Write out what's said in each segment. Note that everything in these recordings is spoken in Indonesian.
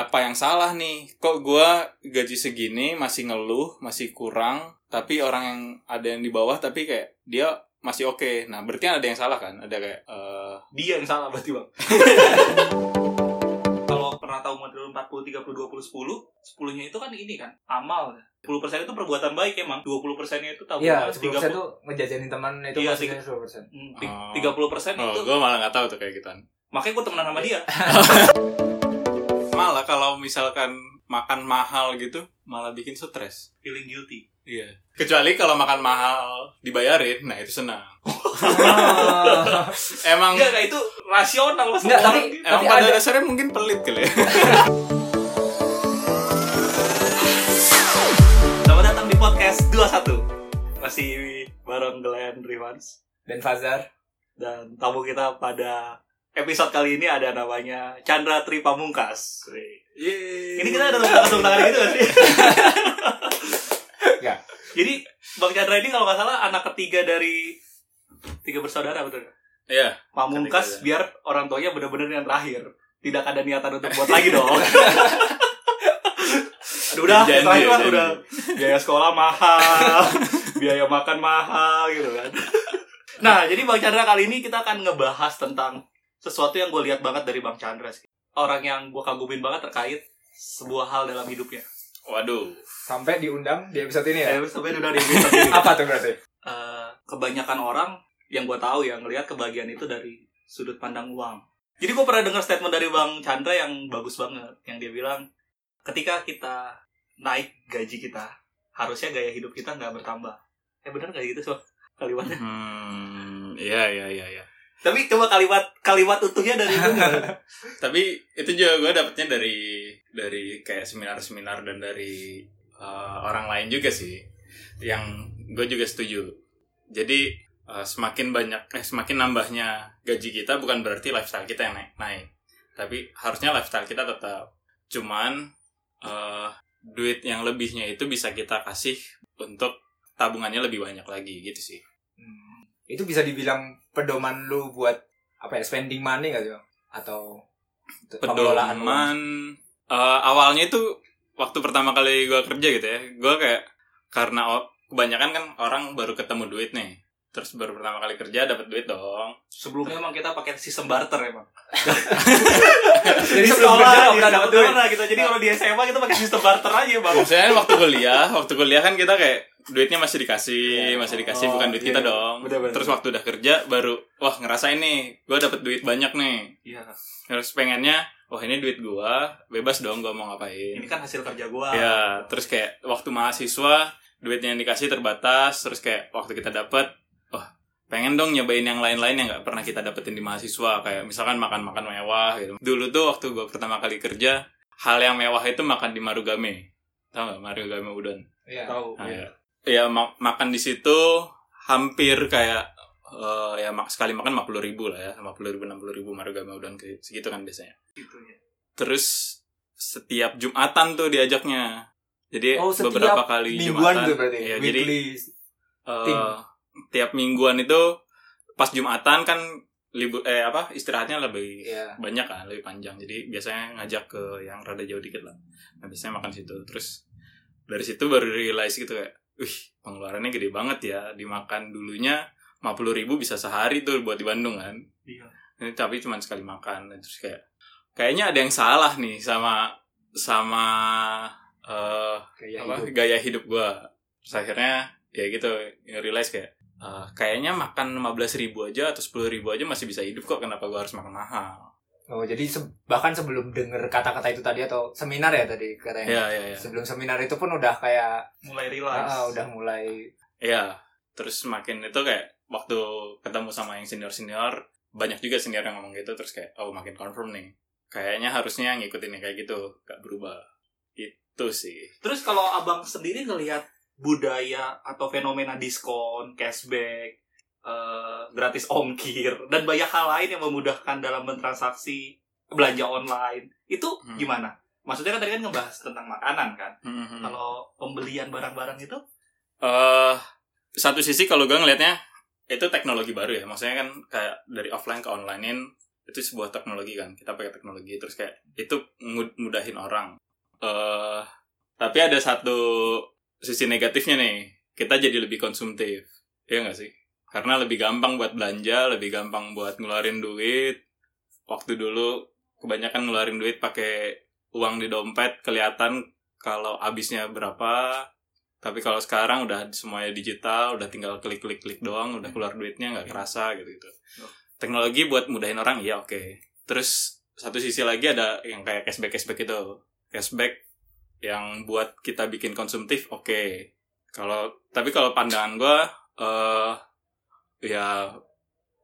apa yang salah nih? Kok gua gaji segini masih ngeluh masih kurang tapi orang yang ada yang di bawah tapi kayak dia masih oke. Nah berarti kan ada yang salah kan? Ada kayak eh, Dia yang salah berarti bang. Kalau pernah tahu model 40, 30, 20, 10 10 nya itu kan ini kan amal 10% itu perbuatan baik emang 20% nya itu tabungan Iya, 10% 30 tuh ngejajanin teman itu Iya, maksudnya 10%. Hmm, ti- Oh. 30% oh itu gue malah nggak tahu tuh kayak gitu makanya gue temenan sama dia malah kalau misalkan makan mahal gitu malah bikin stres. Feeling guilty. Iya. Kecuali kalau makan mahal dibayarin nah itu senang. Ah. emang enggak enggak itu rasional Enggak, semua tapi- emang Tapi pada ada- dasarnya mungkin pelit kali ya. Selamat datang di podcast 21 Masih bareng Glenn Rivans. Dan Fazar. Dan tamu kita pada episode kali ini ada namanya Chandra Tri Pamungkas Ini kita ada tepuk tangan gitu gak sih? Enggak. Jadi Bang Chandra ini kalau nggak salah anak ketiga dari tiga bersaudara betul nggak? Iya. Pamungkas Ketiga, biar orang tuanya benar-benar yang terakhir. Tidak ada niatan untuk buat lagi dong. Aduh udah, Janji, terakhir lah udah. Biaya sekolah mahal Biaya makan mahal gitu kan. Nah jadi Bang Chandra kali ini kita akan ngebahas tentang Sesuatu yang gue lihat banget dari Bang Chandra sih Orang yang gue kagumin banget terkait Sebuah hal dalam hidupnya waduh Sampai diundang di episode ini ya. Eh, sampai udah di episode ini. Apa tuh berarti? Eh, kebanyakan orang yang gue tahu yang ngelihat kebahagiaan itu dari sudut pandang uang. Jadi gue pernah dengar statement dari Bang Chandra yang bagus banget, yang dia bilang ketika kita naik gaji kita, harusnya gaya hidup kita nggak bertambah. Eh benar kayak gitu soal kalimatnya. hmm iya iya iya iya Tapi coba kalimat kalimat utuhnya dari itu tapi itu juga gue dapetnya dari dari kayak seminar-seminar dan dari uh, orang lain juga sih yang gue juga setuju. Jadi uh, semakin banyak eh semakin nambahnya gaji kita bukan berarti lifestyle kita yang naik naik. Tapi harusnya lifestyle kita tetap. Cuman uh, duit yang lebihnya itu bisa kita kasih untuk tabungannya lebih banyak lagi gitu sih. Hmm, itu bisa dibilang pedoman lu buat apa ya spending money gak sih Bang? atau pedoman eh, awalnya itu waktu pertama kali gue kerja gitu ya gue kayak karena kebanyakan kan orang baru ketemu duit nih terus baru pertama kali kerja dapat duit dong Sebelumnya emang kita pakai sistem barter emang. Jadi Di sebelum sekolah kerja nggak dapat duit. pernah gitu. Jadi kalau di SMA kita pakai sistem barter aja bang. maksudnya waktu kuliah waktu kuliah kan kita kayak duitnya masih dikasih Ya. masih dikasih Oh, bukan duit iya, kita iya. dong Bener-bener. terus waktu udah kerja baru wah ngerasain nih gue dapet duit banyak nih Iya. terus pengennya wah ini duit gue bebas dong gue mau ngapain Ini kan hasil kerja gua. Ya, terus kayak waktu mahasiswa duitnya yang dikasih terbatas, terus kayak waktu kita dapat, pengen dong nyobain yang lain-lain yang nggak pernah kita dapetin di mahasiswa, kayak misalkan makan-makan mewah gitu. Dulu tuh waktu gue pertama kali kerja, hal yang mewah itu makan di Marugame, tau nggak Marugame udon? Iya. Tahu. Nah, Iya. ya ma- makan di situ hampir kayak eh, ya mak sekali makan 50 ribu lah ya, 50 ribu 60 ribu Marugame udon kayak segitu kan biasanya Gitu ya. terus setiap Jumatan tuh diajaknya. Jadi Oh, beberapa kali Mingguan Jumatan. tuh berarti. Iya, jadi weekly. tim. Tiap mingguan itu pas Jumatan kan libur eh apa istirahatnya lebih Iya. banyak kan, lebih panjang. Jadi biasanya ngajak ke yang rada jauh dikit lah. Nah, biasanya makan situ. Terus dari situ baru realize gitu kayak, wih pengeluarannya gede banget ya. Dimakan dulunya 50 ribu bisa sehari tuh buat di Bandung kan Iya. ini tapi cuma sekali makan terus kayak kayaknya ada yang salah nih sama sama eh Kayak apa hidup. gaya hidup gua terus akhirnya ya gitu realize kayak eh, kayaknya makan 15.000 ribu aja atau 10.000 ribu aja masih bisa hidup kok kenapa gua harus makan mahal? Oh, jadi se- bahkan sebelum denger kata-kata itu tadi atau seminar ya tadi katanya. ya ya ya Sebelum seminar itu pun udah kayak Mulai ah, udah mulai ya terus makin itu kayak waktu ketemu sama yang senior senior banyak juga senior yang ngomong gitu terus kayak oh makin confirm nih. Kayaknya harusnya ngikutin yang kayak gitu gak berubah. Itu sih. Terus kalau abang sendiri ngelihat budaya atau fenomena diskon, cashback, eh, gratis ongkir, dan banyak hal lain yang memudahkan dalam bertransaksi belanja online, itu Hmm. gimana? Maksudnya kan tadi kan ngebahas tentang makanan kan. Hmm. Kalau pembelian barang-barang itu, eh satu sisi kalau gue ngelihatnya itu teknologi baru ya maksudnya kan kayak dari offline ke onlinein itu sebuah teknologi kan kita pakai teknologi terus kayak itu mudahin orang eh tapi ada satu sisi negatifnya nih kita jadi lebih konsumtif ya nggak sih? Karena lebih gampang buat belanja lebih gampang buat ngeluarin duit. Waktu dulu kebanyakan ngeluarin duit pakai uang di dompet kelihatan kalau habisnya berapa. Tapi kalau sekarang udah semuanya digital udah tinggal klik klik klik doang udah keluar duitnya nggak kerasa gitu gitu teknologi buat mudahin orang iya oke. Terus satu sisi lagi ada yang kayak cashback cashback itu. Cashback yang buat kita bikin konsumtif oke. Kalau tapi kalau pandangan gue eh ya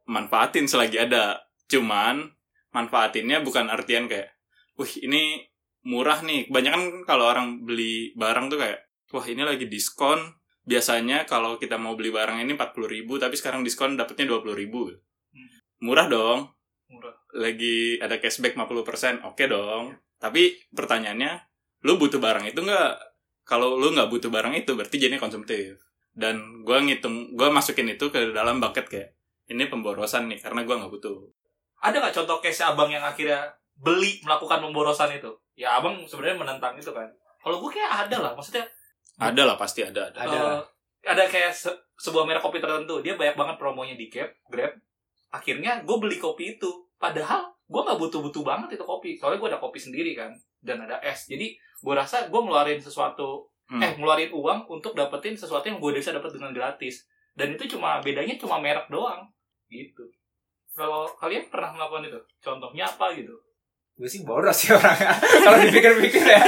manfaatin selagi ada. Cuman manfaatinnya bukan artian kayak wih ini murah nih. Kebanyakan kalau orang beli barang tuh kayak wah ini lagi diskon. Biasanya kalau kita mau beli barang ini 40.000 ribu tapi sekarang diskon dapetnya 20.000 ribu. Murah dong. Murah. lagi ada cashback 50% oke dong. Tapi pertanyaannya lu butuh barang itu nggak kalau lu nggak butuh barang itu berarti jadinya konsumtif dan gua ngitung gua masukin itu ke dalam bucket kayak ini pemborosan nih karena gua nggak butuh Ada nggak contoh case abang yang akhirnya beli melakukan pemborosan itu? Ya abang sebenarnya menentang itu kan. Kalau gue kayak ada lah, maksudnya ada lah pasti ada ada Ada. eh, ada kayak se- sebuah merek kopi tertentu dia banyak banget promonya di Grab, Grab. Akhirnya gue beli kopi itu, padahal gue nggak butuh-butuh banget itu kopi. Soalnya gue ada kopi sendiri kan, dan ada es. Jadi gue rasa gue ngeluarin sesuatu Hmm. eh ngeluarin uang untuk dapetin sesuatu yang gue bisa dapat dengan gratis. Dan itu cuma bedanya cuma merek doang. Gitu. Kalau kalian pernah melakukan itu? Contohnya apa gitu? Gue sih boros sih orangnya kalau dipikir-pikir ya.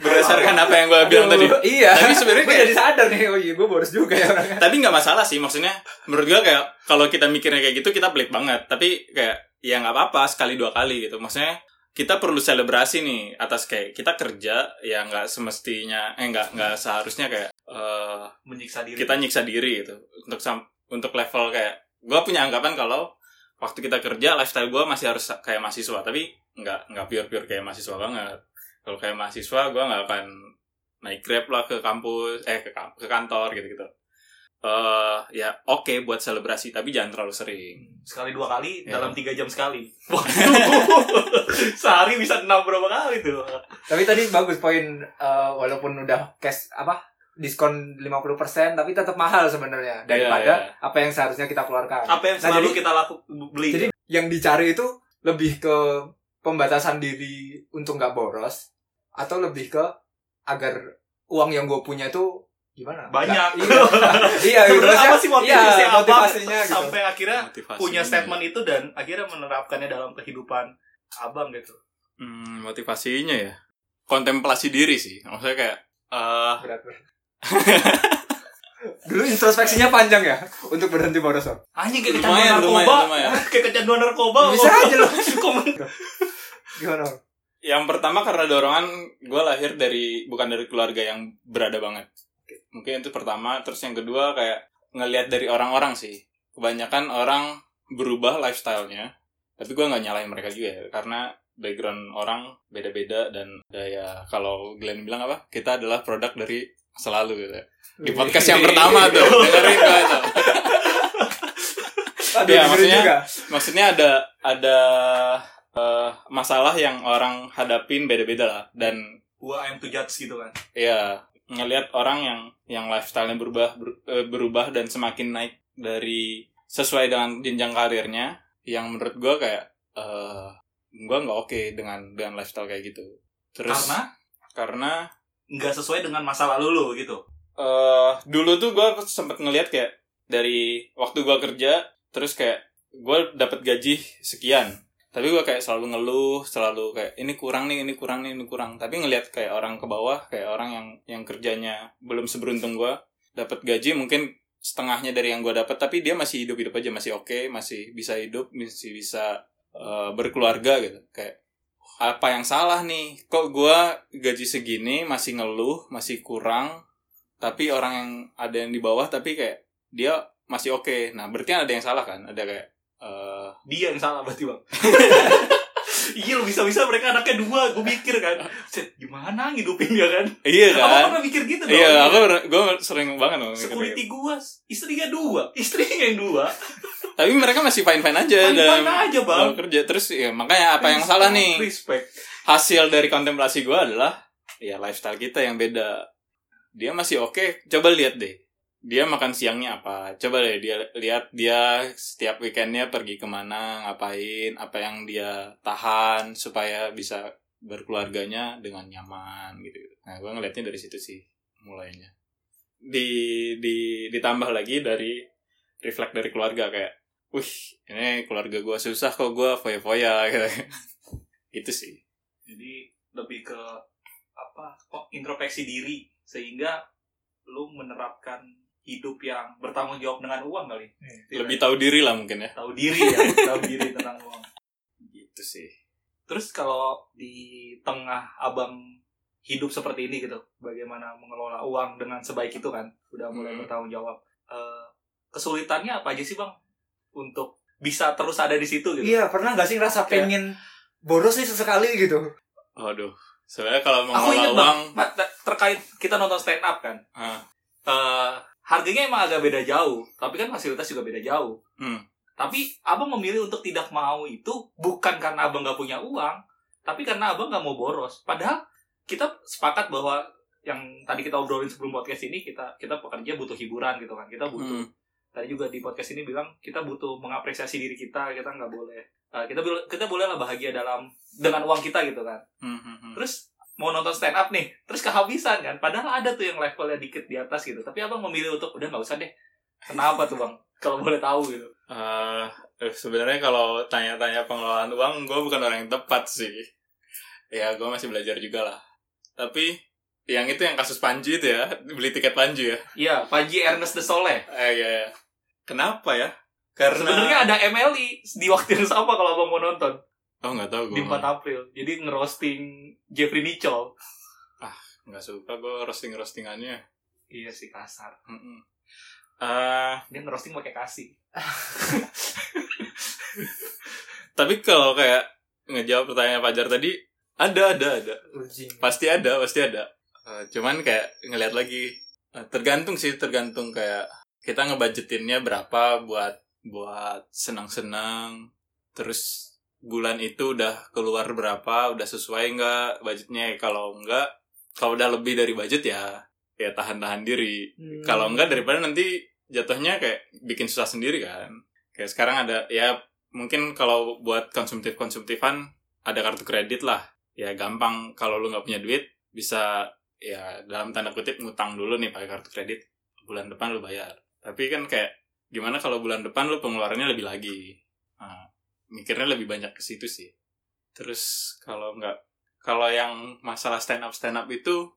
Berdasarkan apa yang gua bilang tadi. iya. Tapi sebenarnya gue kayak- jadi sadar nih oh iya gue boros juga ya orangnya tapi nggak masalah sih maksudnya menurut gua kayak kalau kita mikirnya kayak gitu kita pelit banget. Tapi kayak ya nggak apa-apa sekali dua kali gitu. Maksudnya kita perlu selebrasi nih atas kayak kita kerja ya nggak semestinya eh nggak nggak seharusnya kayak eh, menyiksa diri. kita nyiksa diri gitu. Untuk sam- untuk level kayak gue punya anggapan kalau waktu kita kerja lifestyle gue masih harus kayak mahasiswa. Tapi nggak nggak pure pure kayak mahasiswa banget. Kalau kayak mahasiswa gue nggak akan naik grab lah ke kampus eh ke, ke kantor gitu gitu eh ya oke buat selebrasi tapi jangan terlalu sering. Sekali dua kali Ya. dalam tiga jam sekali. Sehari bisa enam berapa kali tuh. Tapi tadi bagus poin eh, walaupun udah cash apa diskon 50% tapi tetap mahal sebenarnya daripada Iya, iya. apa yang seharusnya kita keluarkan. Apa yang Nah, selalu jadi- kita laku beli Jadi yang dicari itu lebih ke pembatasan diri untuk nggak boros atau lebih ke agar uang yang gue punya itu gimana? Banyak. Iya, iya. Sebenarnya Maksudnya, apa sih motivasi iya, abang motivasinya gitu. sampai akhirnya Motivasi. punya statement itu dan akhirnya menerapkannya dalam kehidupan abang gitu Hmm, motivasinya ya kontemplasi diri sih maksudnya kayak eh Berat, berat. Dulu introspeksinya panjang ya untuk berhenti boros. Bang? anjing kayak kecanduan narkoba lumayan, lumayan. kayak kecanduan narkoba Bisa aja loh. komen Gimana? Yang pertama karena dorongan gue lahir dari bukan dari keluarga yang berada banget. Mungkin itu pertama. Terus yang kedua kayak ngelihat dari orang-orang sih. Kebanyakan orang berubah lifestyle-nya. Tapi gue nggak nyalahin mereka juga ya. Karena background orang beda-beda dan ya kalau Glenn bilang apa? Kita adalah produk dari selalu gitu. ya. Di podcast yang pertama tuh dengerin gue tuh. Aduh, Iya, dengerin maksudnya- juga. Maksudnya ada ada eh, masalah yang orang hadapin beda-beda lah dan gua I'm to judge gitu kan ya ngelihat orang yang yang lifestyle-nya berubah ber- eh, berubah dan semakin naik dari sesuai dengan jenjang karirnya yang menurut gue kayak eh gue nggak oke dengan dengan lifestyle kayak gitu. Terus karena? karena nggak sesuai dengan masa lalu lu gitu? Eh dulu tuh gue sempet ngelihat kayak dari waktu gue kerja terus kayak gue dapat gaji sekian tapi gue kayak selalu ngeluh selalu kayak ini kurang nih ini kurang nih ini kurang. Tapi ngelihat kayak orang ke bawah kayak orang yang yang kerjanya belum seberuntung gue dapat gaji mungkin setengahnya dari yang gue dapat tapi dia masih hidup hidup aja masih oke masih bisa hidup masih bisa eh, berkeluarga gitu. Kayak apa yang salah nih? Kok gue gaji segini masih ngeluh masih kurang tapi orang yang ada yang di bawah tapi kayak dia masih oke. Nah berarti ada yang salah kan? Ada kayak eh, dia yang salah berarti bang. Iya lo bisa-bisa mereka anaknya dua gue mikir kan. Set, gimana ngidupinnya kan? Iya kan? pernah mikir gitu dong? iya aku gue sering banget loh security gua istrinya dua istrinya yang dua. Tapi mereka masih fine fine aja Fine-fine dalam, aja, Bang. kerja. Terus ya makanya apa yang salah nih? Respect. hasil dari kontemplasi gue adalah ya lifestyle kita yang beda. Dia masih oke coba lihat deh dia makan siangnya apa? Coba deh dia lihat dia setiap weekendnya pergi ke mana ngapain apa yang dia tahan supaya bisa berkeluarganya dengan nyaman gitu. Nah gue ngeliatnya dari situ sih mulainya. Di di ditambah lagi dari reflect dari keluarga kayak wih ini keluarga gue susah kok gue foya-foya gitu. Itu sih. Jadi lebih ke apa? kok introspeksi diri sehingga lu menerapkan hidup yang bertanggung jawab dengan uang kali. lebih tahu diri lah mungkin ya tahu diri ya, tahu diri tentang uang. gitu sih Terus kalau di tengah abang hidup seperti ini gitu, bagaimana mengelola uang dengan sebaik itu kan, udah mulai Hmm. bertanggung jawab. Eh, kesulitannya apa aja sih bang untuk bisa terus ada di situ gitu? Iya, pernah gak sih ngerasa Kayak- pengen boros nih sesekali gitu? Waduh, sebenarnya kalau Aku inget mengelola bang, uang, ter- terkait kita nonton stand up kan, ah, eh, harganya emang agak beda jauh, tapi kan fasilitas juga beda jauh. Hmm. Tapi abang memilih untuk tidak mau itu bukan karena abang nggak punya uang, tapi karena abang nggak mau boros. Padahal kita sepakat bahwa yang tadi kita obrolin sebelum podcast ini kita kita pekerja butuh hiburan gitu kan. Kita butuh hmm, tadi juga di podcast ini bilang kita butuh mengapresiasi diri kita. Kita nggak boleh eh, kita kita boleh lah bahagia dalam dengan uang kita gitu kan. hmm, hmm, hmm. Terus mau nonton stand up nih, terus kehabisan kan. Padahal ada tuh yang levelnya dikit di atas gitu. Tapi abang memilih untuk udah nggak usah deh. Kenapa tuh bang? Kalau boleh tahu gitu. Eh, eh, sebenarnya kalau tanya-tanya pengelolaan uang, gue bukan orang yang tepat sih. Ya, gue masih belajar juga lah. Tapi yang itu yang kasus Panji itu ya, beli tiket Panji ya. Iya, Panji Ernest de Soleh. Eh, ya, ya. Kenapa ya? Karena Sebenarnya ada MLI di waktu yang sama kalau abang mau nonton Oh nggak tahu gue. di 4 April. Jadi ngerosting Jeffrey Nicole. Nggak suka gue roasting roastingannya. Iya sih kasar. Mm-mm. Eh, Dia ngerosting pakai kasih. tapi kalau kayak ngejawab pertanyaan Fajar tadi, ada, ada, ada. Ujing. pasti ada pasti ada Eh, cuman kayak ngelihat lagi eh, tergantung sih tergantung kayak kita ngebudgetinnya berapa buat buat senang-senang terus bulan itu udah keluar berapa udah sesuai nggak budgetnya? Kalau nggak kalau udah lebih dari budget ya ya tahan-tahan diri. Hmm. kalau enggak daripada nanti jatuhnya kayak bikin susah sendiri kan. Kayak sekarang ada ya mungkin kalau buat konsumtif konsumtifan ada kartu kredit lah. Ya gampang kalau lu nggak punya duit bisa ya dalam tanda kutip ngutang dulu nih pakai kartu kredit. Bulan depan lu bayar. Tapi kan kayak gimana kalau bulan depan lu pengeluarannya lebih lagi? Nah, mikirnya lebih banyak ke situ sih terus kalau nggak kalau yang masalah stand up stand up itu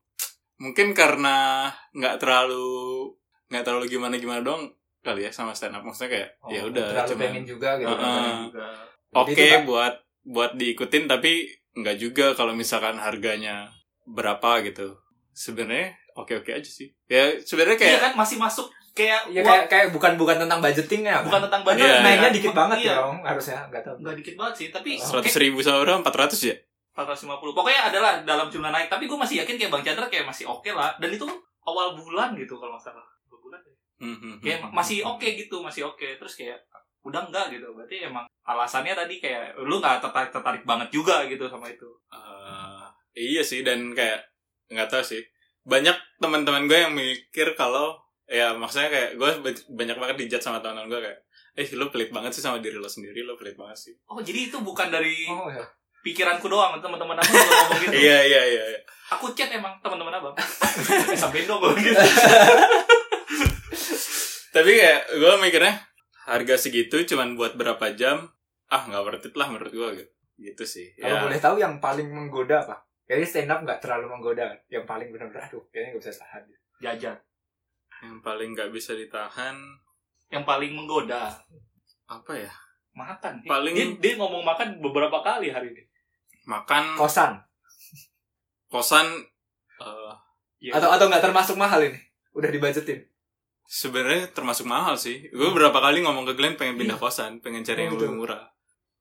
mungkin karena nggak terlalu nggak terlalu gimana gimana dong kali ya sama stand up maksudnya kayak Oh, ya udah terlalu cuman pengen juga gitu. Heeh. Juga. oke kan- buat buat diikutin tapi nggak juga kalau misalkan harganya berapa gitu sebenarnya oke oke aja sih ya sebenarnya Iya kayak kan masih masuk kayak Ya kayak kayak bukan bukan tentang budgetingnya. bukan tentang budget. Iya, mainnya kan? dikit banget iya. dong harusnya nggak tahu. Nggak dikit banget sih, tapi seratus ribu seorang empat ratus ya 450. Pokoknya adalah dalam jumlah naik. Tapi gue masih yakin kayak Bang Chandra kayak masih oke lah. Dan itu awal bulan gitu kalau nggak salah. Awal bulan ya. Hmm, hmm, kayak masih oke gitu masih oke terus kayak udah enggak gitu berarti emang alasannya tadi kayak lu nggak tertarik tertarik banget juga gitu sama itu Eh, iya sih dan kayak nggak tahu sih banyak teman-teman gue yang mikir kalau ya maksudnya kayak gue ba- banyak banget dijat sama teman-teman gue kayak eh lu pelit banget sih sama diri lo sendiri lo pelit banget sih oh jadi itu bukan dari Oh ya. pikiranku doang teman-teman abang juga ngomong gitu iya iya iya iya. aku chat emang teman-teman abang eh, sampai dong gue gitu tapi kayak gue mikirnya harga segitu cuman buat berapa jam ah nggak worth it lah menurut gue gitu gitu sih Kalau ya boleh tahu yang paling menggoda apa? Kayaknya stand up nggak terlalu menggoda. kan? Yang paling benar-benar aduh kayaknya nggak bisa tahan. jajan yang paling nggak bisa ditahan. Yang paling menggoda. Apa ya? Makan. Paling- dia, dia ngomong makan beberapa kali hari ini. Makan Kosan. Kosan eh, Iya. atau atau nggak termasuk mahal ini? Udah dibudgetin. sebenarnya termasuk mahal sih. Gue berapa kali ngomong ke Glenn pengen pindah kosan pengen cari Oh, yang gitu. lebih murah.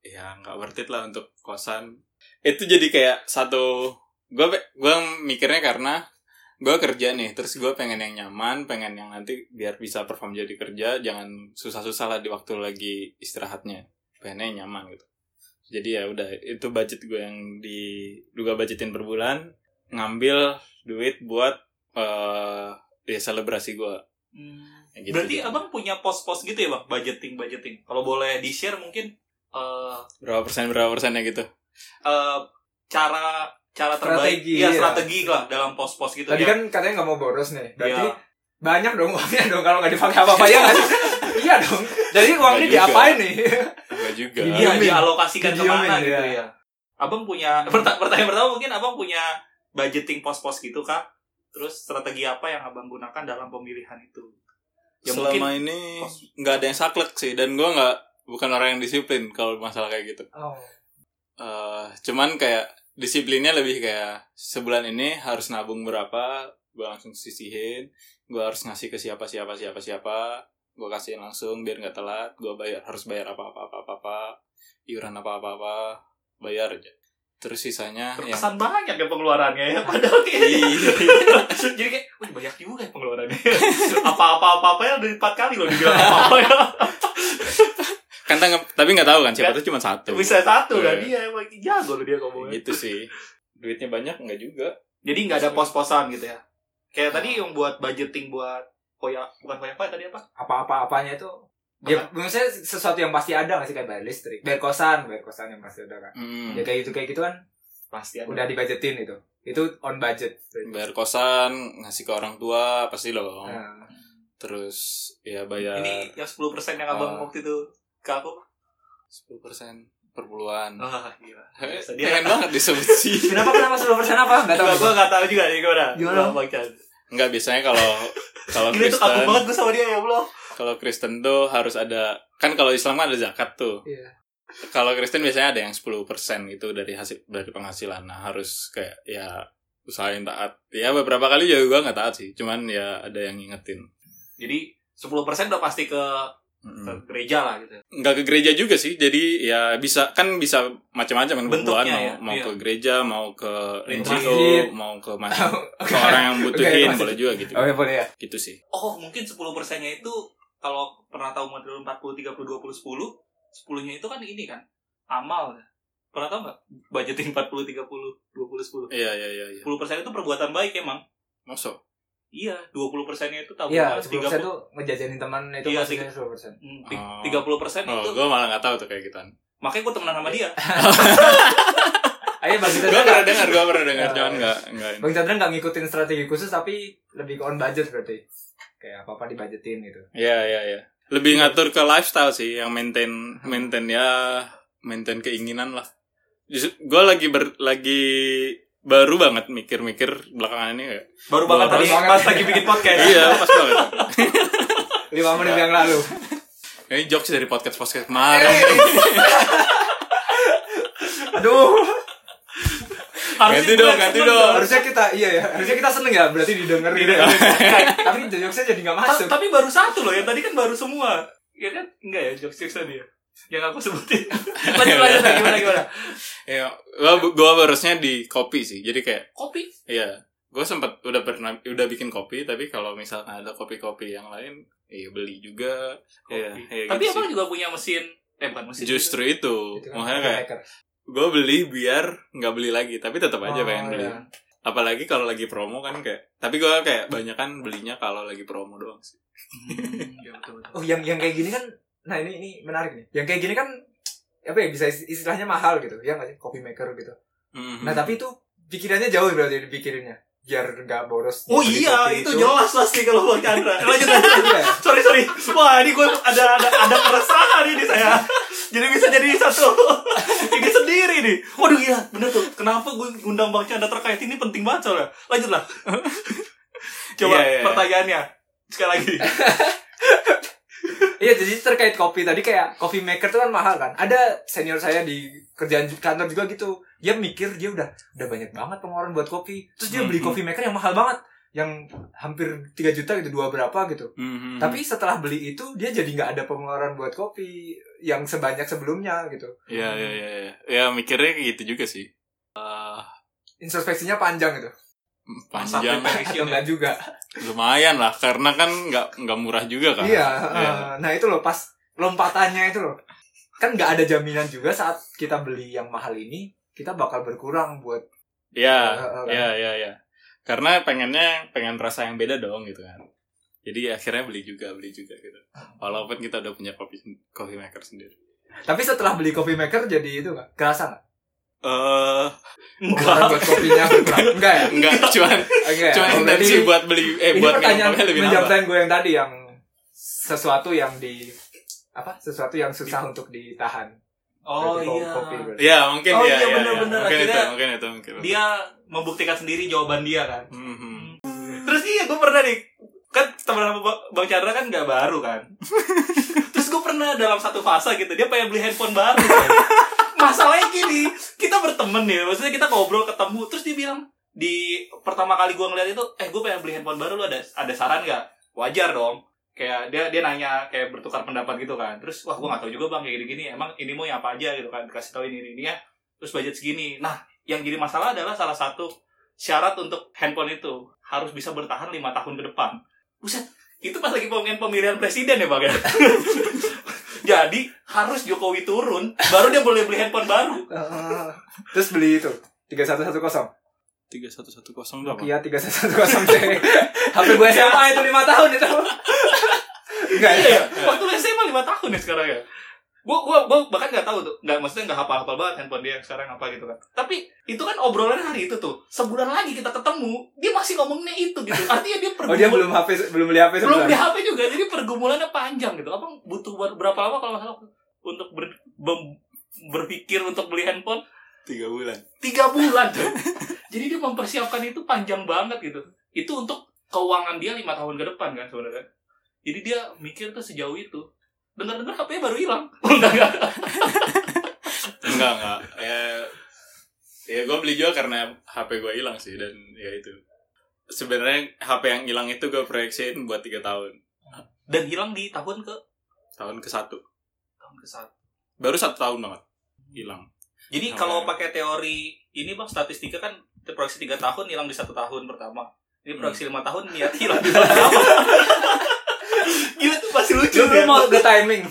Ya nggak worth it lah untuk kosan. Itu jadi kayak satu gue gue mikirnya karena gue kerja nih terus gue pengen yang nyaman pengen yang nanti biar bisa perform jadi kerja jangan susah-susah lah di waktu lagi istirahatnya. Pengennya yang nyaman gitu. Jadi ya udah itu budget gue yang di juga budgetin per bulan ngambil duit buat eh ya selebrasi gue Kayak gitu, Berarti gitu. abang punya pos-pos gitu ya bang, budgeting budgeting. Kalau boleh di share mungkin eh berapa persen berapa persennya gitu? eh, cara cara terbaik, Strategi, ya ya. strategi lah dalam pos-pos gitu. Tadi ya. kan katanya nggak mau boros nih. Berarti Iya. banyak dong uangnya dong kalau nggak dipakai apa-apa ya nggak sih? iya dong. Jadi uang ini Nggak juga. diapain nih? enggak juga Iya, dialokasikan Didiemin, ke mana gitu iya. ya. Abang punya perta- pertanyaan pertama mungkin abang punya budgeting pos-pos gitu kak. Terus strategi apa yang abang gunakan dalam pemilihan itu? Ya selama mungkin ini nggak ada yang saklek sih dan gue nggak bukan orang yang disiplin kalau masalah kayak gitu Oh. Eh, cuman kayak disiplinnya lebih kayak sebulan ini harus nabung berapa? Gue langsung sisihin gue harus ngasih ke siapa siapa siapa siapa. Gue kasihin langsung biar nggak telat gue bayar harus bayar apa apa apa apa, apa iuran apa apa apa bayar aja. Terus sisanya yang terkesan banyak ya pengeluarannya ya padahal kayak Iya. jadi kayak wih banyak juga ya pengeluarannya. Apa-apa apa-apa ya udah empat kali loh dibilang apa-apa ya kan tanggap- tapi nggak tahu kan siapa tuh cuma satu. bisa satu kan? Iya. dia emang jago loh dia ngomongnya. Gitu sih. Duitnya banyak nggak juga. Jadi nggak ada pos-posan gitu ya? Kayak tadi yang buat budgeting buat koya bukan koya apa tadi apa? Apa-apa-apanya itu. Ya, maksudnya sesuatu yang pasti ada nggak sih? Kayak bayar listrik, bayar kosan, bayar kosan yang pasti ada kan. Hmm. Ya kayak gitu kayak gitu kan pasti ada. udah dibajetin itu. Itu on budget. bayar kosan ngasih ke orang tua pasti loh Nah, terus ya bayar ini yang 10% yang abang Ah. waktu itu ke aku 10% per bulan ah gila Biasa dia pengen banget disebut sih kenapa kenapa 10% apa? Enggak tahu. Enggak, gue gak tahu juga nih gimana. Gimana? Bang Chan. Enggak biasanya kalau kalau Gila itu Kristen banget gue sama dia ya Allah. kalau Kristen tuh harus ada kan kalau Islam kan ada zakat tuh Iya. kalau Kristen biasanya ada yang 10% itu dari hasil dari penghasilan nah harus kayak ya usahain taat ya beberapa kali juga gue nggak taat sih cuman ya ada yang ngingetin Jadi 10% udah pasti ke, ke gereja lah gitu. nggak ke gereja juga sih jadi ya bisa kan bisa macam-macam kan Bentuknya mau ya, mau iya. ke gereja mau ke. NGO mau ke masjid ke orang yang butuhin Oke, boleh juga gitu Oke, boleh ya. gitu sih Oh mungkin 10% nya itu kalau pernah tahu model 40, 30, 20, 10 10 nya itu kan ini kan amal ya. Pernah tahu nggak budgeting 40, 30, 20, 10 iya iya iya iya 10% itu perbuatan baik emang masuk Iya 20% nya itu Iya, tabungan 10% tuh ngejajanin teman itu Iya, maksudnya 10%. Hmm, Oh. tiga puluh persen oh itu gue malah nggak tahu tuh kayak gituan makanya gue temenan sama dia Ayo Bang gue Chandra. pernah dengar gue pernah dengar Ya. cuman nggak nggak. Bang Chandra nggak ngikutin strategi khusus tapi lebih ke on budget berarti. Kayak apa-apa dibajetin gitu. Iya iya iya. Lebih ngatur ke lifestyle sih, yang maintain maintain ya maintain keinginan lah. Gue lagi ber, lagi baru banget mikir-mikir belakangan ini kayak. baru banget Baru tadi banget. pas lagi bikin podcast iya pas banget. 5 menit yang lalu. Ini jokes dari podcast podcast kemarin. Aduh, Harusnya Ganti dong, ganti dong. harusnya kita iya ya, harusnya kita seneng ya berarti didengar gitu. tapi jokesnya jadi nggak masuk. tapi baru satu loh yang tadi kan baru semua ya kan enggak ya jokes jokes tadi ya yang aku sebutin. Lanjut lanjut lanjut, gimana gimana? Ya, gue gue harusnya di kopi sih. Jadi kayak kopi? Iya, gue sempat udah pernah udah bikin kopi, tapi kalau misalkan ada kopi-kopi yang lain, iya beli juga. Iya, Kopi. iya tapi gitu abang juga punya mesin eh bukan mesin Justru itu, Itu kan makanya kayak maker. gue beli biar nggak beli lagi tapi tetap aja Oh, pengen beli. iya. apalagi kalau lagi promo kan kayak tapi gue kayak banyak kan belinya kalau lagi promo doang sih. Hmm, ya betul betul. Oh, yang yang kayak gini kan nah ini ini menarik nih. Yang kayak gini kan apa ya bisa istilahnya mahal gitu. Ya nggak sih? Coffee maker gitu. Mhm. Nah, tapi itu pikirannya jauh berarti dipikirinnya. Biar nggak boros. oh iya kopi itu jelas pasti kalau bang Chandra lanjut lanjut Iya. sorry sorry wah ini gue ada ada ada keresahan ini saya jadi bisa jadi satu ini sendiri nih waduh iya bener tuh kenapa gue ngundang bang Chandra terkait ini penting banget soalnya lanjut lah coba Iya, iya. pertanyaannya sekali lagi Iya jadi terkait kopi tadi kayak coffee maker tuh kan mahal kan. Ada senior saya di kerjaan kantor juga gitu. Dia mikir dia udah udah banyak banget pengeluaran buat kopi. Terus dia beli Mhm. coffee maker yang mahal banget. Yang hampir 3 juta gitu, dua berapa gitu. Mhm. Tapi setelah beli itu dia jadi nggak ada pengeluaran buat kopi yang sebanyak sebelumnya gitu. ya ya ya ya ya mikirnya gitu juga sih Introspeksinya panjang gitu. Panjang ya. enggak juga lumayan lah karena kan nggak nggak murah juga kan iya Iya. eh, nah itu loh pas lompatannya itu loh kan nggak ada jaminan juga saat kita beli yang mahal ini kita bakal berkurang buat Iya, eh, iya, iya, iya. Karena pengennya pengen rasa yang beda dong gitu kan. Jadi akhirnya beli juga, beli juga gitu. Walaupun kita udah punya coffee coffee maker sendiri. tapi setelah beli coffee maker jadi itu nggak kerasa nggak Eh, pengeluaran Enggak. buat kopinya berkurang enggak ya enggak cuman Enggak ya? cuman intensi buat beli eh ini buat pertanyaan kopinya lebih menjawab pertanyaan gue yang tadi yang sesuatu yang di apa sesuatu yang susah untuk ditahan Oh Berarti ko- iya. kopi berarti. Iya, mungkin Oh, iya, iya, iya, bener-bener. iya. Mungkin itu, Akhirnya mungkin itu, mungkin itu. Dia membuktikan sendiri jawaban dia kan. Mhm. Terus iya gue pernah nih kan teman sama Ba- Bang Chandra kan nggak baru kan. Terus gue pernah dalam satu fase gitu dia pengen beli handphone baru. Kan. Masalahnya gini, kita berteman nih, maksudnya kita ngobrol ketemu, terus dia bilang di pertama kali gue ngeliat itu, eh gue pengen beli handphone baru, lu ada ada saran nggak? Wajar dong. Kayak dia dia nanya kayak bertukar pendapat gitu kan. Terus wah gue nggak tahu juga bang kayak gini-gini. Emang ini mau yang apa aja gitu kan? Dikasih tahu ini ini, ini ya. Terus budget segini. Nah yang jadi masalah adalah salah satu syarat untuk handphone itu harus bisa bertahan lima tahun ke depan. Buset, itu pas lagi pemilihan pemilihan presiden ya bang ya. Jadi harus Jokowi turun, baru dia boleh beli handphone baru. Eh, terus beli itu 3110 Tiga satu satu kosong tuh apa? Nokia 3110 C HP gue SMA itu 5 tahun itu enggak ya Iya, waktu SMA lima tahun ya sekarang ya. Gua, gua, gua bahkan nggak tahu tuh, nggak maksudnya nggak hafal-hafal banget handphone dia sekarang apa gitu kan. Tapi itu kan obrolan hari itu tuh. Sebulan lagi kita ketemu, dia masih ngomongnya itu gitu. Artinya dia oh dia pergumul- belum HP belum beli HP belum sebulan. di HP juga jadi pergumulannya panjang gitu. Abang butuh ber- berapa lama kalau nggak salah untuk ber, berpikir untuk beli handphone? Tiga bulan. tiga bulan. Tuh jadi dia mempersiapkan itu panjang banget gitu. Itu untuk keuangan dia lima tahun ke depan kan sebenarnya. Jadi dia mikir tuh sejauh itu dengar-dengar HP baru hilang enggak enggak Enggak, enggak. Ya, ya gue beli juga karena HP gue hilang sih dan ya itu. Sebenarnya HP yang hilang itu gue proyeksiin buat tiga tahun. dan hilang di tahun ke Tahun ke satu. tahun ke satu Baru satu tahun banget. Hilang. jadi kalau pakai teori ini bang statistika kan proyeksi tiga tahun hilang di satu tahun pertama ini proyeksi lima tahun niat hilang di tahun pertama Pasti lucu lu, lu ya. mau ke timing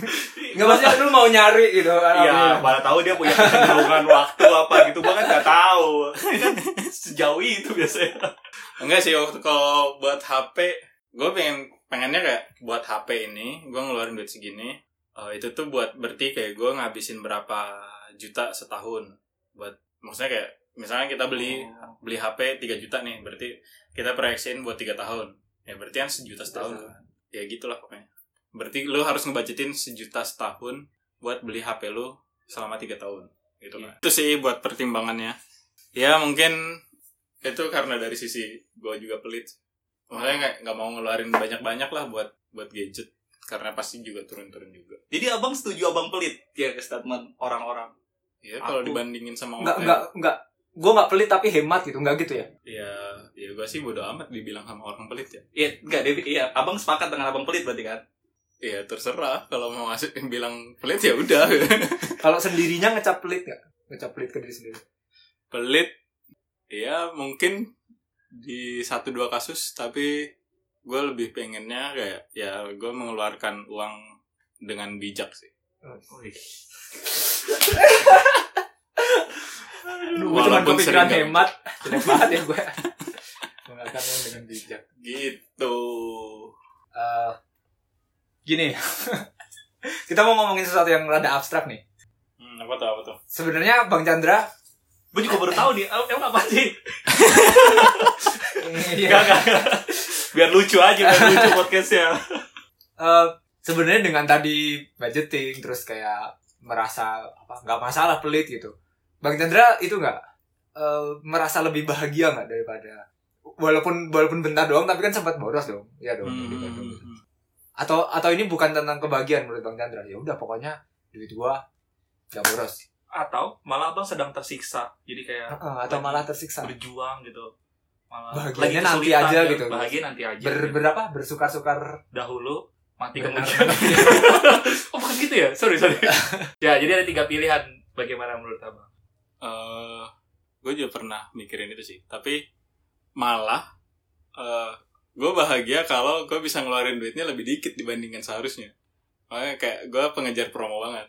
nggak maksudnya lu mau nyari gitu Iya, mana tahu dia punya kecenderungan waktu apa gitu, gua kan nggak tahu. Kan sejauh itu biasanya. Enggak sih waktu kalau buat HP, gue pengen pengennya kayak buat HP ini, gue ngeluarin duit segini. eh, itu tuh buat berarti kayak gue ngabisin berapa juta setahun buat maksudnya kayak misalnya kita beli beli HP 3 juta nih, berarti kita proyeksiin buat tiga tahun. Ya berarti kan sejuta setahun kan. Ya gitulah pokoknya. Berarti lu harus ngebajetin sejuta setahun buat beli HP lu selama tiga tahun. Gitu kan. Itu sih buat pertimbangannya. Ya mungkin itu karena dari sisi gue juga pelit. Makanya nggak nggak mau ngeluarin banyak-banyak lah buat buat gadget karena pasti juga turun-turun juga. Jadi abang setuju abang pelit ya ke statement orang-orang. Ya kalau dibandingin sama nggak orang nggak nggak gue nggak pelit tapi hemat gitu nggak gitu ya ya ya gue sih bodo amat dibilang sama orang pelit ya. Iya, enggak Devi, iya, abang sepakat dengan abang pelit berarti kan? Ya terserah. Kalau mau masuk bilang pelit ya udah. kalau sendirinya ngecap pelit nggak? Ngecap pelit ke diri sendiri. Pelit ya mungkin di satu dua kasus tapi gue lebih pengennya kayak ya gue mengeluarkan uang dengan bijak sih. Aduh, gue cuma Walaupun kepikiran sering hemat. jelek banget ya gue menggunakan uang dengan bijak. Gitu. Eh, gini kita mau ngomongin sesuatu yang rada abstrak nih. Hmm, apa tuh apa tuh? Sebenarnya bang Chandra Gue juga baru tahu nih, emang apa sih? iya, Enggak, enggak, enggak. Biar lucu aja, biar lucu podcastnya. eh, sebenarnya dengan tadi budgeting terus kayak merasa apa nggak masalah pelit gitu. Bang Chandra itu nggak? Eh, merasa lebih bahagia nggak daripada walaupun walaupun bentar doang tapi kan sempat boros dong. Ya dong Hmm, atau atau ini bukan tentang kebahagiaan menurut bang Chandra ya udah pokoknya duit gua gak boros Atau malah abang sedang tersiksa. Jadi kayak Heeh, atau malah tersiksa berjuang gitu. Malah Bahagianya nanti aja ya. gitu. Bahagia nanti aja. ber gitu. berapa bersukar-sukar Dahulu, mati Benar. kemudian. oh bukan gitu ya? Sorry, sorry. ya, jadi ada tiga pilihan. Bagaimana menurut abang? gue juga pernah mikirin itu sih tapi malah gue bahagia kalau gue bisa ngeluarin duitnya lebih dikit dibandingkan seharusnya. Makanya kayak gue pengejar promo banget.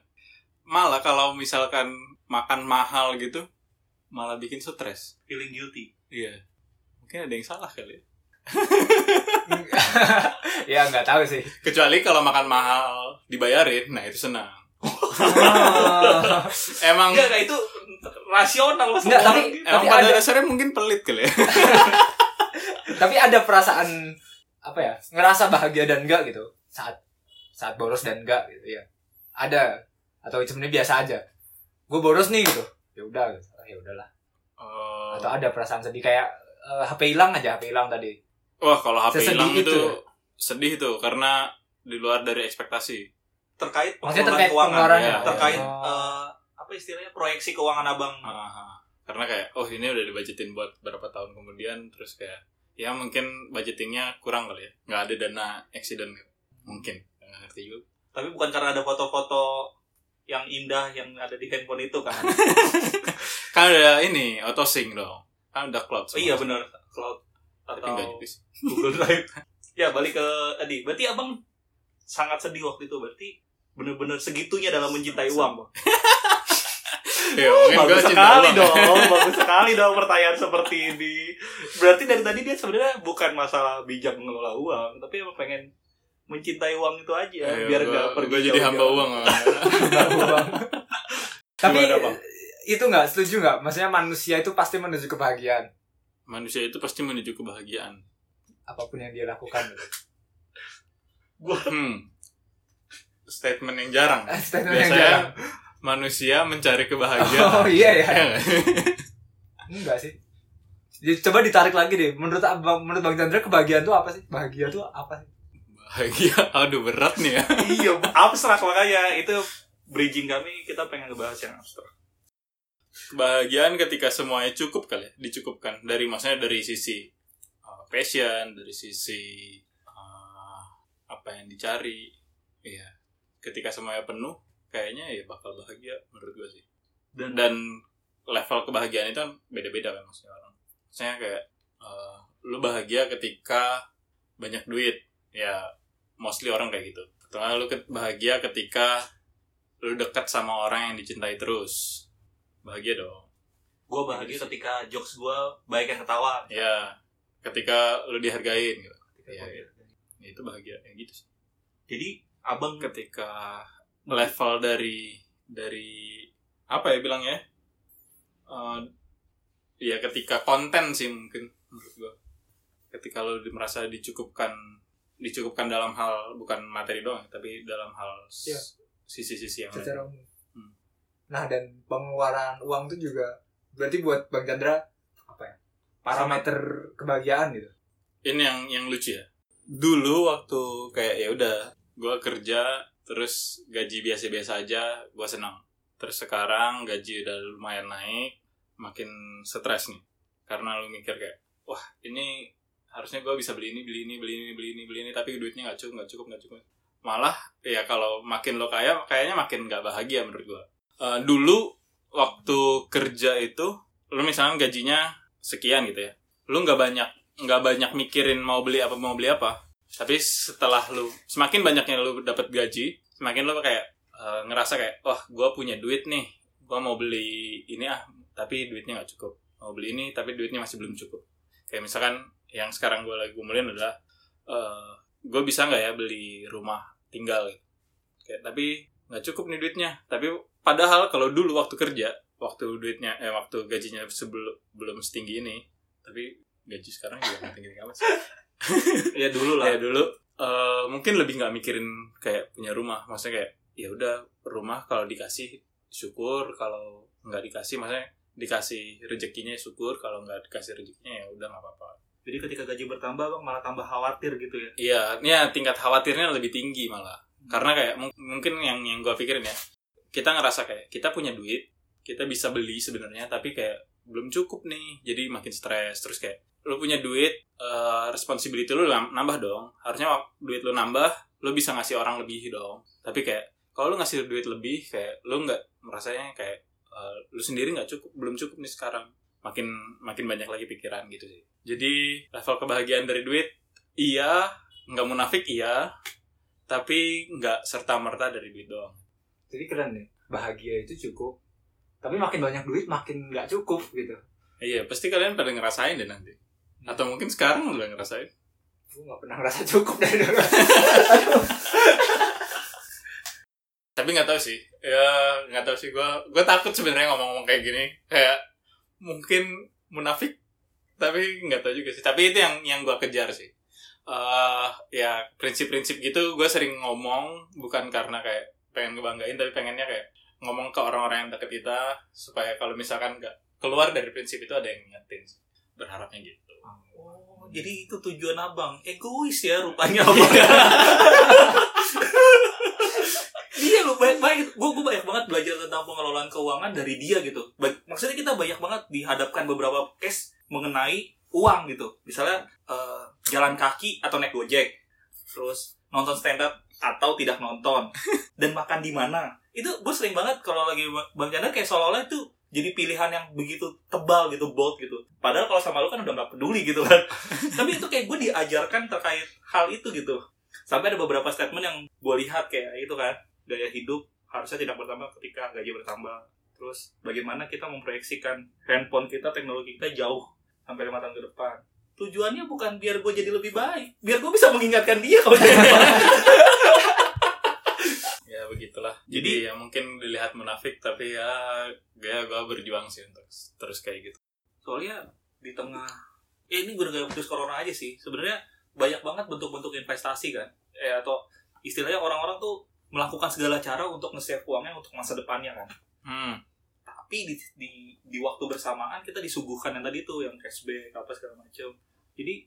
Malah kalau misalkan makan mahal gitu malah bikin stres. Feeling guilty. Iya. Mungkin ada yang salah kali ya. Ya nggak tahu sih. Kecuali kalau makan mahal dibayarin nah itu senang. Emang enggak enggak itu rasional gitu. emang Tapi pada ada- dasarnya mungkin pelit kali ya tapi ada perasaan apa ya ngerasa bahagia dan enggak gitu. Saat saat boros dan enggak gitu ya. Ada. Atau sebenarnya biasa aja. Gue boros nih gitu. Ya udah gitu. Ah, ya udahlah. Oh. atau ada perasaan sedih kayak eh, HP hilang aja HP hilang tadi. Wah kalau HP hilang itu itu. ya? sedih tuh karena di luar dari ekspektasi. Terkait pengeluaran terkait keuangan. pengeluarannya ya, terkait Oh. eh, apa istilahnya proyeksi keuangan abang. Ah, karena kayak oh ini udah dibajetin buat berapa tahun kemudian terus kayak ya mungkin budgetingnya kurang kali ya. Nggak ada dana accident. Gitu. mungkin. Nggak ngerti juga. Tapi bukan karena ada foto-foto yang indah yang ada di handphone itu kan? Kan ada ini auto sync dong. Kan udah cloud oh, iya benar. Cloud atau Google Drive. Ya balik ke tadi. Berarti abang sangat sedih waktu itu. Berarti bener-bener segitunya dalam mencintai uang bang ya gue bagus sekali dong bagus sekali dong pertanyaan seperti ini. Berarti dari tadi dia sebenarnya bukan masalah bijak mengelola uang tapi emang pengen mencintai uang itu aja Iya, biar gua- nggak pergi gua jadi hamba uang tapi Gimana, itu nggak setuju nggak? Maksudnya manusia itu pasti menuju kebahagiaan. Manusia itu pasti menuju kebahagiaan. Apa pun yang dia lakukan. Hmm. Statement yang jarang. Statement yang jarang. Manusia mencari kebahagiaan. Oh iya ya. Ya nggak? enggak sih. Jadi, coba ditarik lagi deh. Menurut abang menurut bang Chandra kebahagiaan tuh apa sih? Bahagia tuh apa sih? Bahagia. Aduh berat nih ya. Iya abstrak makanya. Itu bridging kami kita pengen ngebahas yang abstrak. Kebahagiaan ketika semuanya cukup kali ya dicukupkan. Dari maksudnya dari sisi uh, passion dari sisi uh, apa yang dicari. Iya. Ketika semuanya penuh kayaknya ya bakal bahagia menurut gue sih. Dan dan level kebahagiaan itu kan beda-beda kan maksudnya orang. Maksudnya kayak uh, lu bahagia ketika banyak duit. Ya mostly orang kayak gitu. Atau lu bahagia ketika lu dekat sama orang yang dicintai terus. Bahagia dong. Gue bahagia ketika jokes gue baik yang ketawa. Ya ketika lu dihargain gitu. Iya, iya. Ya, itu bahagia. Ya gitu sih. Jadi abang ketika level dari dari apa ya bilangnya? Eh, ya ketika konten sih mungkin menurut gua. Ketika di- merasa dicukupkan dicukupkan dalam hal bukan materi doang tapi dalam hal Iya. sisi-sisi yang secara lain. umum. Hmm. nah dan pengeluaran uang itu juga berarti buat bang Chandra apa ya parameter kebahagiaan gitu? Ini yang yang lucu ya. Dulu waktu kayak ya udah gua kerja terus gaji biasa-biasa aja gua senang. Terus sekarang gaji udah lumayan naik makin stres nih. Karena lu mikir kayak wah ini harusnya gua bisa beli ini beli ini beli ini beli ini beli ini tapi duitnya nggak cukup nggak cukup nggak cukup. Malah ya kalau makin lo kaya kayaknya makin nggak bahagia menurut gua. Eh, dulu waktu kerja itu lu misalnya gajinya sekian gitu ya lu nggak banyak nggak banyak mikirin mau beli apa mau beli apa tapi setelah lu semakin banyaknya lu dapat gaji semakin lu kayak eh, ngerasa kayak wah gue punya duit nih gue mau beli ini ah tapi duitnya nggak cukup. Mau beli ini tapi duitnya masih belum cukup. Kayak misalkan yang sekarang gue lagi kumpulin adalah gue bisa nggak ya beli rumah tinggal gitu. kayak tapi nggak cukup nih duitnya. Tapi padahal kalau dulu waktu kerja waktu duitnya eh waktu gajinya sebelum belum setinggi ini tapi gaji sekarang juga tinggi amat ya dulu lah. Ya dulu. Eh, mungkin lebih nggak mikirin kayak punya rumah. Maksudnya kayak ya udah rumah kalau dikasih syukur kalau nggak dikasih maksudnya dikasih rezekinya ya syukur kalau nggak dikasih rezekinya ya udah nggak apa-apa. Jadi ketika gaji bertambah bang malah tambah khawatir gitu ya? Iya ya tingkat khawatirnya lebih tinggi malah. Karena kayak mung- mungkin yang yang gue pikirin ya kita ngerasa kayak kita punya duit kita bisa beli sebenarnya tapi kayak belum cukup nih. Jadi makin stres terus kayak lu punya duit eh, responsibility lu nam- nambah dong harusnya duit lu nambah lu bisa ngasih orang lebih dong tapi kayak kalau lu ngasih duit lebih kayak lu nggak merasanya kayak eh, lu sendiri nggak cukup belum cukup nih sekarang makin makin banyak lagi pikiran gitu sih Jadi level kebahagiaan dari duit, iya, nggak munafik iya, tapi nggak serta merta dari duit doang. Jadi keren nih. Bahagia itu cukup. Tapi makin banyak duit makin nggak cukup gitu. Iya, pasti kalian pada ngerasain deh nanti. Atau mungkin sekarang udah ngerasain. Gue nggak pernah ngerasa cukup dari dulu. Tapi nggak tahu sih. Ya nggak tahu sih. Gue gue takut sebenarnya ngomong-ngomong kayak gini. Kayak mungkin munafik. Tapi nggak tahu juga sih. Tapi itu yang yang gue kejar sih. eh ya prinsip-prinsip gitu gue sering ngomong bukan karena kayak pengen ngebanggain tapi pengennya kayak ngomong ke orang-orang yang deket kita supaya kalau misalkan nggak keluar dari prinsip itu ada yang ngingetin berharapnya gitu jadi itu tujuan abang. Egois ya rupanya abang. Dia lu banyak banyak gue gue banyak banget belajar tentang pengelolaan keuangan dari dia gitu. Ba- Maksudnya kita banyak banget dihadapkan beberapa case mengenai uang gitu. Misalnya eh, jalan kaki atau naik gojek, terus nonton stand up atau tidak nonton, dan makan di mana. Itu gue sering banget kalau lagi bang Chandra kayak seolah-olah itu jadi pilihan yang begitu tebal gitu, bold gitu. Padahal kalau sama lu kan udah nggak peduli gitu kan. Tapi itu kayak gue diajarkan terkait hal itu gitu. Sampai ada beberapa statement yang gue lihat kayak itu kan, gaya hidup harusnya tidak bertambah ketika gaji bertambah. Terus bagaimana kita memproyeksikan handphone kita, teknologi kita jauh sampai lima tahun ke depan. Tujuannya bukan biar gue jadi lebih baik, biar gue bisa mengingatkan dia kalau dia begitulah Jadi- jadi ya mungkin dilihat munafik tapi ya gaya gue berjuang sih untuk terus kayak gitu. Soalnya di tengah ya ini gue gak putus corona aja sih. Sebenarnya banyak banget bentuk-bentuk investasi kan. Eh atau istilahnya orang-orang tuh melakukan segala cara untuk nge-save uangnya untuk masa depannya kan. Hmm. Tapi di, di di waktu bersamaan kita disuguhkan yang tadi tuh yang cashback apa segala macam jadi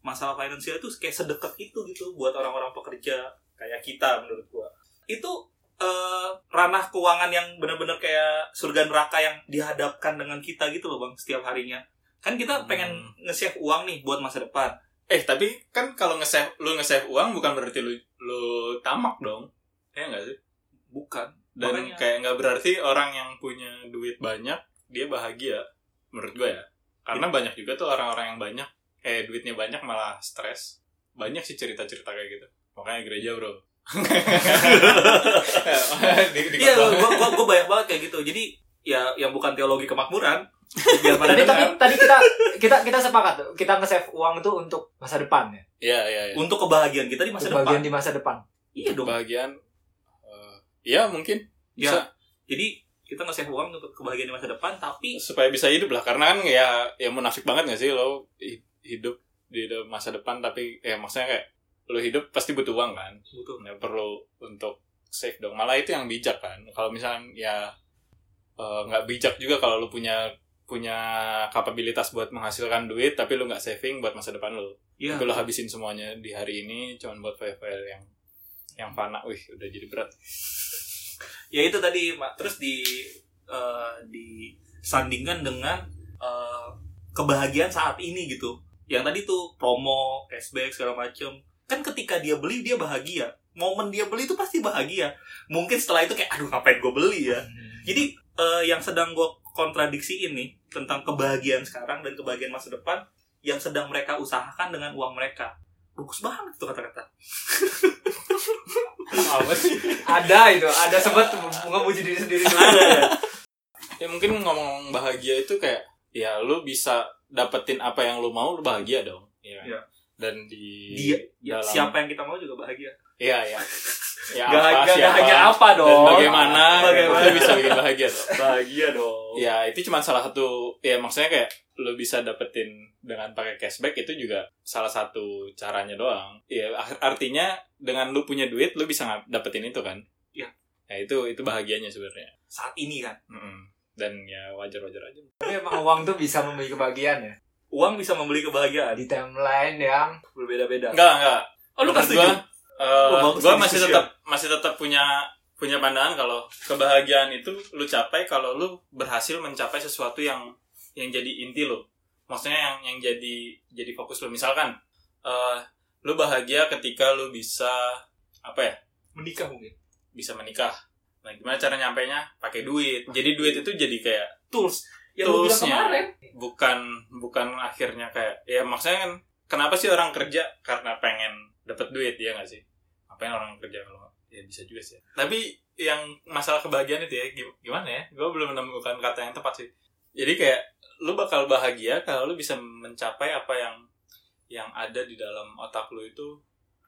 masalah finansial itu kayak sedekat itu gitu buat orang-orang pekerja kayak kita menurut gua. Itu eh, ranah keuangan yang benar-benar kayak surga neraka yang dihadapkan dengan kita gitu loh bang setiap harinya. Kan kita pengen nge-save uang nih buat masa depan. Eh tapi kan kalau nge-save lu nge-save uang bukan berarti lu lu tamak dong. Ya nggak sih? Bukan. Dan Makanya- kayak nggak berarti orang yang punya duit banyak dia bahagia menurut gue ya. Karena banyak juga tuh orang-orang yang banyak eh duitnya banyak malah stres. Banyak sih cerita-cerita kayak gitu. Makanya gereja bro iya gua, gua, gua banyak banget kayak gitu jadi ya yang bukan teologi kemakmuran biar pada Tapi, tapi tadi kita kita kita sepakat tuh, kita nge-save uang itu untuk masa depan ya. Iya iya iya. untuk kebahagiaan kita di masa Bagian depan di masa depan. iya dong Kebahagiaan eh, Iya mungkin Ya. bisa jadi kita nge-save uang untuk kebahagiaan di masa depan tapi supaya bisa hidup lah karena kan ya ya munafik banget gak sih lo hi- hidup di masa depan tapi ya maksudnya kayak lo hidup pasti butuh uang kan? Butuh. Nggak perlu untuk save dong. Malah itu yang bijak kan? Kalau misalnya ya eh, nggak bijak juga kalau lo punya punya kapabilitas buat menghasilkan duit tapi lo nggak saving buat masa depan lo iya. Tapi lo habisin semuanya di hari ini cuman buat file-file yang yang fana. Wih udah jadi berat. Ya itu tadi Mak. terus di eh, disandingkan dengan eh, kebahagiaan saat ini gitu. Yang tadi tuh promo cashback segala macem kan ketika dia beli dia bahagia. Momen dia beli itu pasti bahagia. Mungkin setelah itu kayak aduh ngapain gue beli ya? Jadi eh, yang sedang gue kontradiksi ini tentang kebahagiaan sekarang dan kebahagiaan masa depan yang sedang mereka usahakan dengan uang mereka. Bagus banget tuh kata-kata. Apa sih? Ada itu, ada sempat ngemuji diri sendiri dulu. ada ya. Ya mungkin ngomong bahagia itu kayak ya lu bisa dapetin apa yang lu mau lu bahagia dong. Ya Iya. Dan di dia ya, dalam- siapa yang kita mau juga bahagia. Iya iya. Ya Gak, apa gak, siapa? hanya apa dan dong. bagaimana Bagaimana? itu bisa bikin bahagia tuh bahagia dong. Ya itu cuma salah satu ya maksudnya kayak lu bisa dapetin dengan pakai cashback itu juga salah satu caranya doang. Ya ar- artinya dengan lu punya duit lu bisa dapetin itu kan? Iya. ya itu itu bahagianya sebenarnya. Saat ini kan. Mm-mm. dan ya wajar wajar aja. Tapi emang uang tuh bisa membeli kebahagiaan ya. Uang bisa membeli kebahagiaan Di timeline yang berbeda-beda enggak enggak oh lu setuju gua, Oh, bagus gua masih tetap masih tetap punya punya pandangan kalau kebahagiaan itu lu capai kalau lu berhasil mencapai sesuatu yang yang jadi inti lo. Maksudnya yang yang jadi jadi fokus lo. Misalkan eh lu bahagia ketika lu bisa apa ya? menikah mungkin Bisa menikah. Nah, gimana cara nyampainya? Pakai duit. Jadi duit itu jadi kayak tools yang toolsnya. bukan bukan akhirnya kayak ya maksudnya kan kenapa sih orang kerja karena pengen dapat duit ya nggak sih? Ngapain orang kerja kalau ya bisa juga sih. Tapi yang masalah kebahagiaan itu ya gim- gimana ya? Gue belum menemukan kata yang tepat sih. Jadi kayak lu bakal bahagia kalau lu bisa mencapai apa yang yang ada di dalam otak lu itu.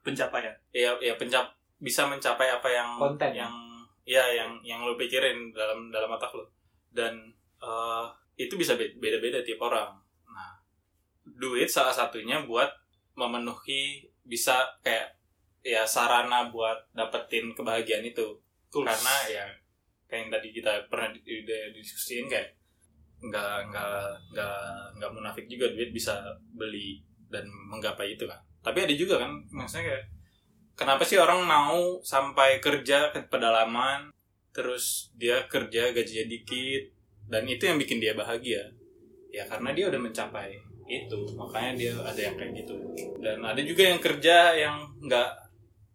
Pencapaian. Ya ya pencap bisa mencapai apa yang Konten. yang ya yang yang lu pikirin dalam dalam otak lu. Dan eh, itu bisa be- beda-beda tiap orang. Nah duit salah satunya buat memenuhi bisa kayak ya sarana buat dapetin kebahagiaan itu. Karena ya kayak yang tadi kita pernah di- di- diskusiin kayak nggak nggak nggak nggak munafik juga duit bisa beli dan menggapai itu kan. Tapi ada juga kan maksudnya kayak kenapa sih orang mau sampai kerja ke pedalaman terus dia kerja gajinya dikit dan itu yang bikin dia bahagia. Ya karena dia udah mencapai itu. Makanya dia ada yang kayak gitu. Dan ada juga yang kerja yang nggak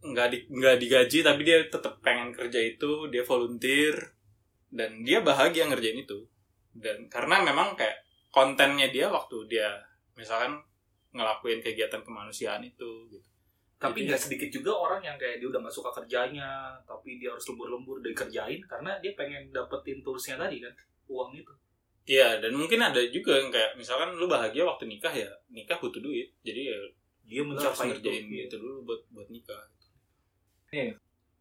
nggak di, nggak digaji tapi dia tetap pengen kerja itu dia volunteer dan dia bahagia ngerjain itu. Dan karena memang kayak kontennya dia waktu dia misalkan ngelakuin kegiatan kemanusiaan itu gitu. Tapi nggak sedikit juga orang yang kayak dia udah nggak suka kerjanya tapi dia harus lembur-lembur dan kerjain karena dia pengen dapetin toolsnya tadi kan uang itu. Iya, dan mungkin ada juga yang kayak misalkan lu bahagia waktu nikah ya, nikah butuh duit. Jadi ya dia mencapai ngerjain itu itu dulu buat buat nikah.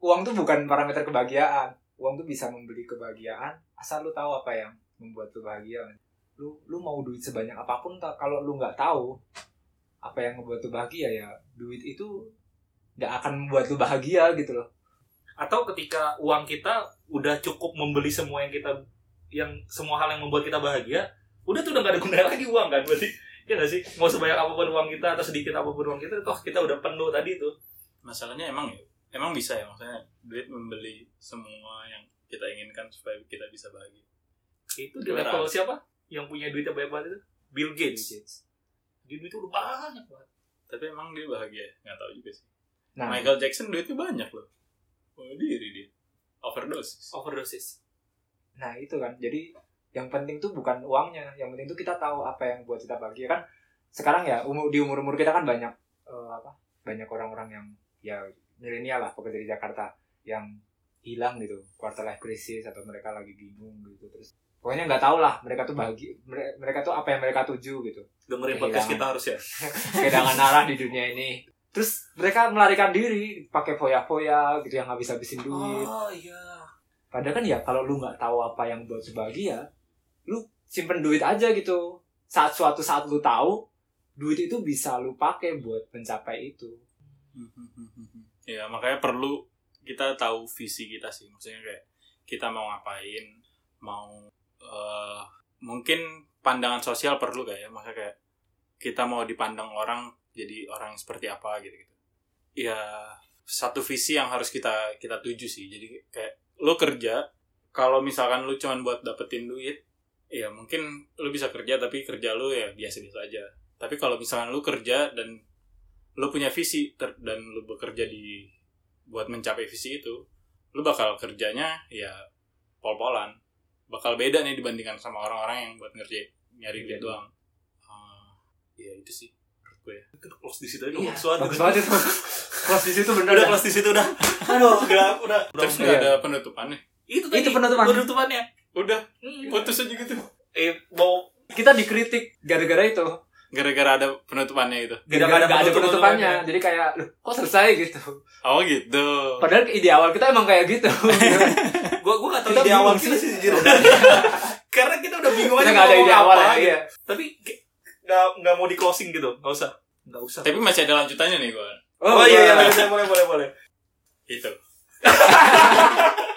uang tuh bukan parameter kebahagiaan. Uang tuh bisa membeli kebahagiaan asal lu tahu apa yang membuat lu bahagia. Lu lu mau duit sebanyak apa pun kalau lu nggak tahu apa yang membuat lu bahagia ya duit itu nggak akan membuat lu bahagia gitu loh. Atau ketika uang kita udah cukup membeli semua yang kita yang semua hal yang membuat kita bahagia udah tuh udah gak ada gunanya lagi uang kan? Berarti ya nggak sih? Mau sebanyak apa pun uang kita atau sedikit apa pun uang kita toh kita udah penuh tadi tuh. Masalahnya emang ya, emang bisa ya maksudnya duit membeli semua yang kita inginkan supaya kita bisa bahagia. itu di level siapa? Yang punya duitnya banyak banget itu? Bill Gates. Dia duit udah banyak banget. Tapi emang dia bahagia, nggak tahu juga sih. nah. Michael Jackson duitnya banyak loh. Bunuh diri dia. Overdose. overdosis nah itu kan. Jadi yang penting tuh bukan uangnya. Yang penting tuh kita tahu apa yang buat kita bahagia. Kan sekarang ya umur di umur umur kita kan banyak eh, apa banyak orang-orang yang ya milenial lah pekerja di Jakarta yang hilang gitu. Quarter life crisis atau mereka lagi bingung gitu. Terus pokoknya nggak tahu lah mereka tuh mere- mereka tuh apa yang mereka tuju gitu. Dengerin podcast kita harus ya. Kehilangan arah di dunia ini. Terus mereka melarikan diri pakai foya-foya gitu yang habis-habisin duit. Oh iya Padahal kan ya kalau lu nggak tahu apa yang buat lu bahagia, lu simpen duit aja gitu. Saat suatu saat lu tahu, duit itu bisa lu pakai buat mencapai itu. Ya makanya perlu kita tahu visi kita sih. Maksudnya kayak kita mau ngapain, mau eh, mungkin pandangan sosial perlu kayak ya. Maksudnya kayak kita mau dipandang orang jadi orang seperti apa gitu gitu. Ya satu visi yang harus kita kita tuju sih. Jadi kayak lo kerja kalau misalkan lu cuman buat dapetin duit, ya mungkin lu bisa kerja tapi kerja lu ya biasa-biasa aja. Tapi kalau misalkan lu kerja dan lu punya visi ter- dan lu bekerja di buat mencapai visi itu lu bakal kerjanya ya pol-polan. Bakal beda nih dibandingkan sama orang-orang yang buat ngerjain nyari duit doang. Ah, ya itu sih gue ya. kita close di situ aja Iya, bagus banget bagus banget itu. Kelas di situ bener. udah dah. close di situ udah aduh udah udah terus Iya. nggak ada penutupannya itu Itu penutupan. penutupannya udah Hmm. putus aja gitu eh mau Kita dikritik gara-gara itu. gara-gara ada penutupannya itu Gara-gara ada ada penutupannya. Jadi kayak, loh, kok selesai gitu. oh gitu Padahal ide awal kita emang kayak gitu. gua gua gak tahu Kita ide awal kita sih. jujur karena kita udah bingung kita aja nggak ada mau ide awal ya. gitu. Iya. tapi nggak nggak mau di closing gitu. Nggak usah. Nggak usah. Tapi masih ada lanjutannya nih gue oh, iya iya. boleh. boleh boleh boleh boleh. Itu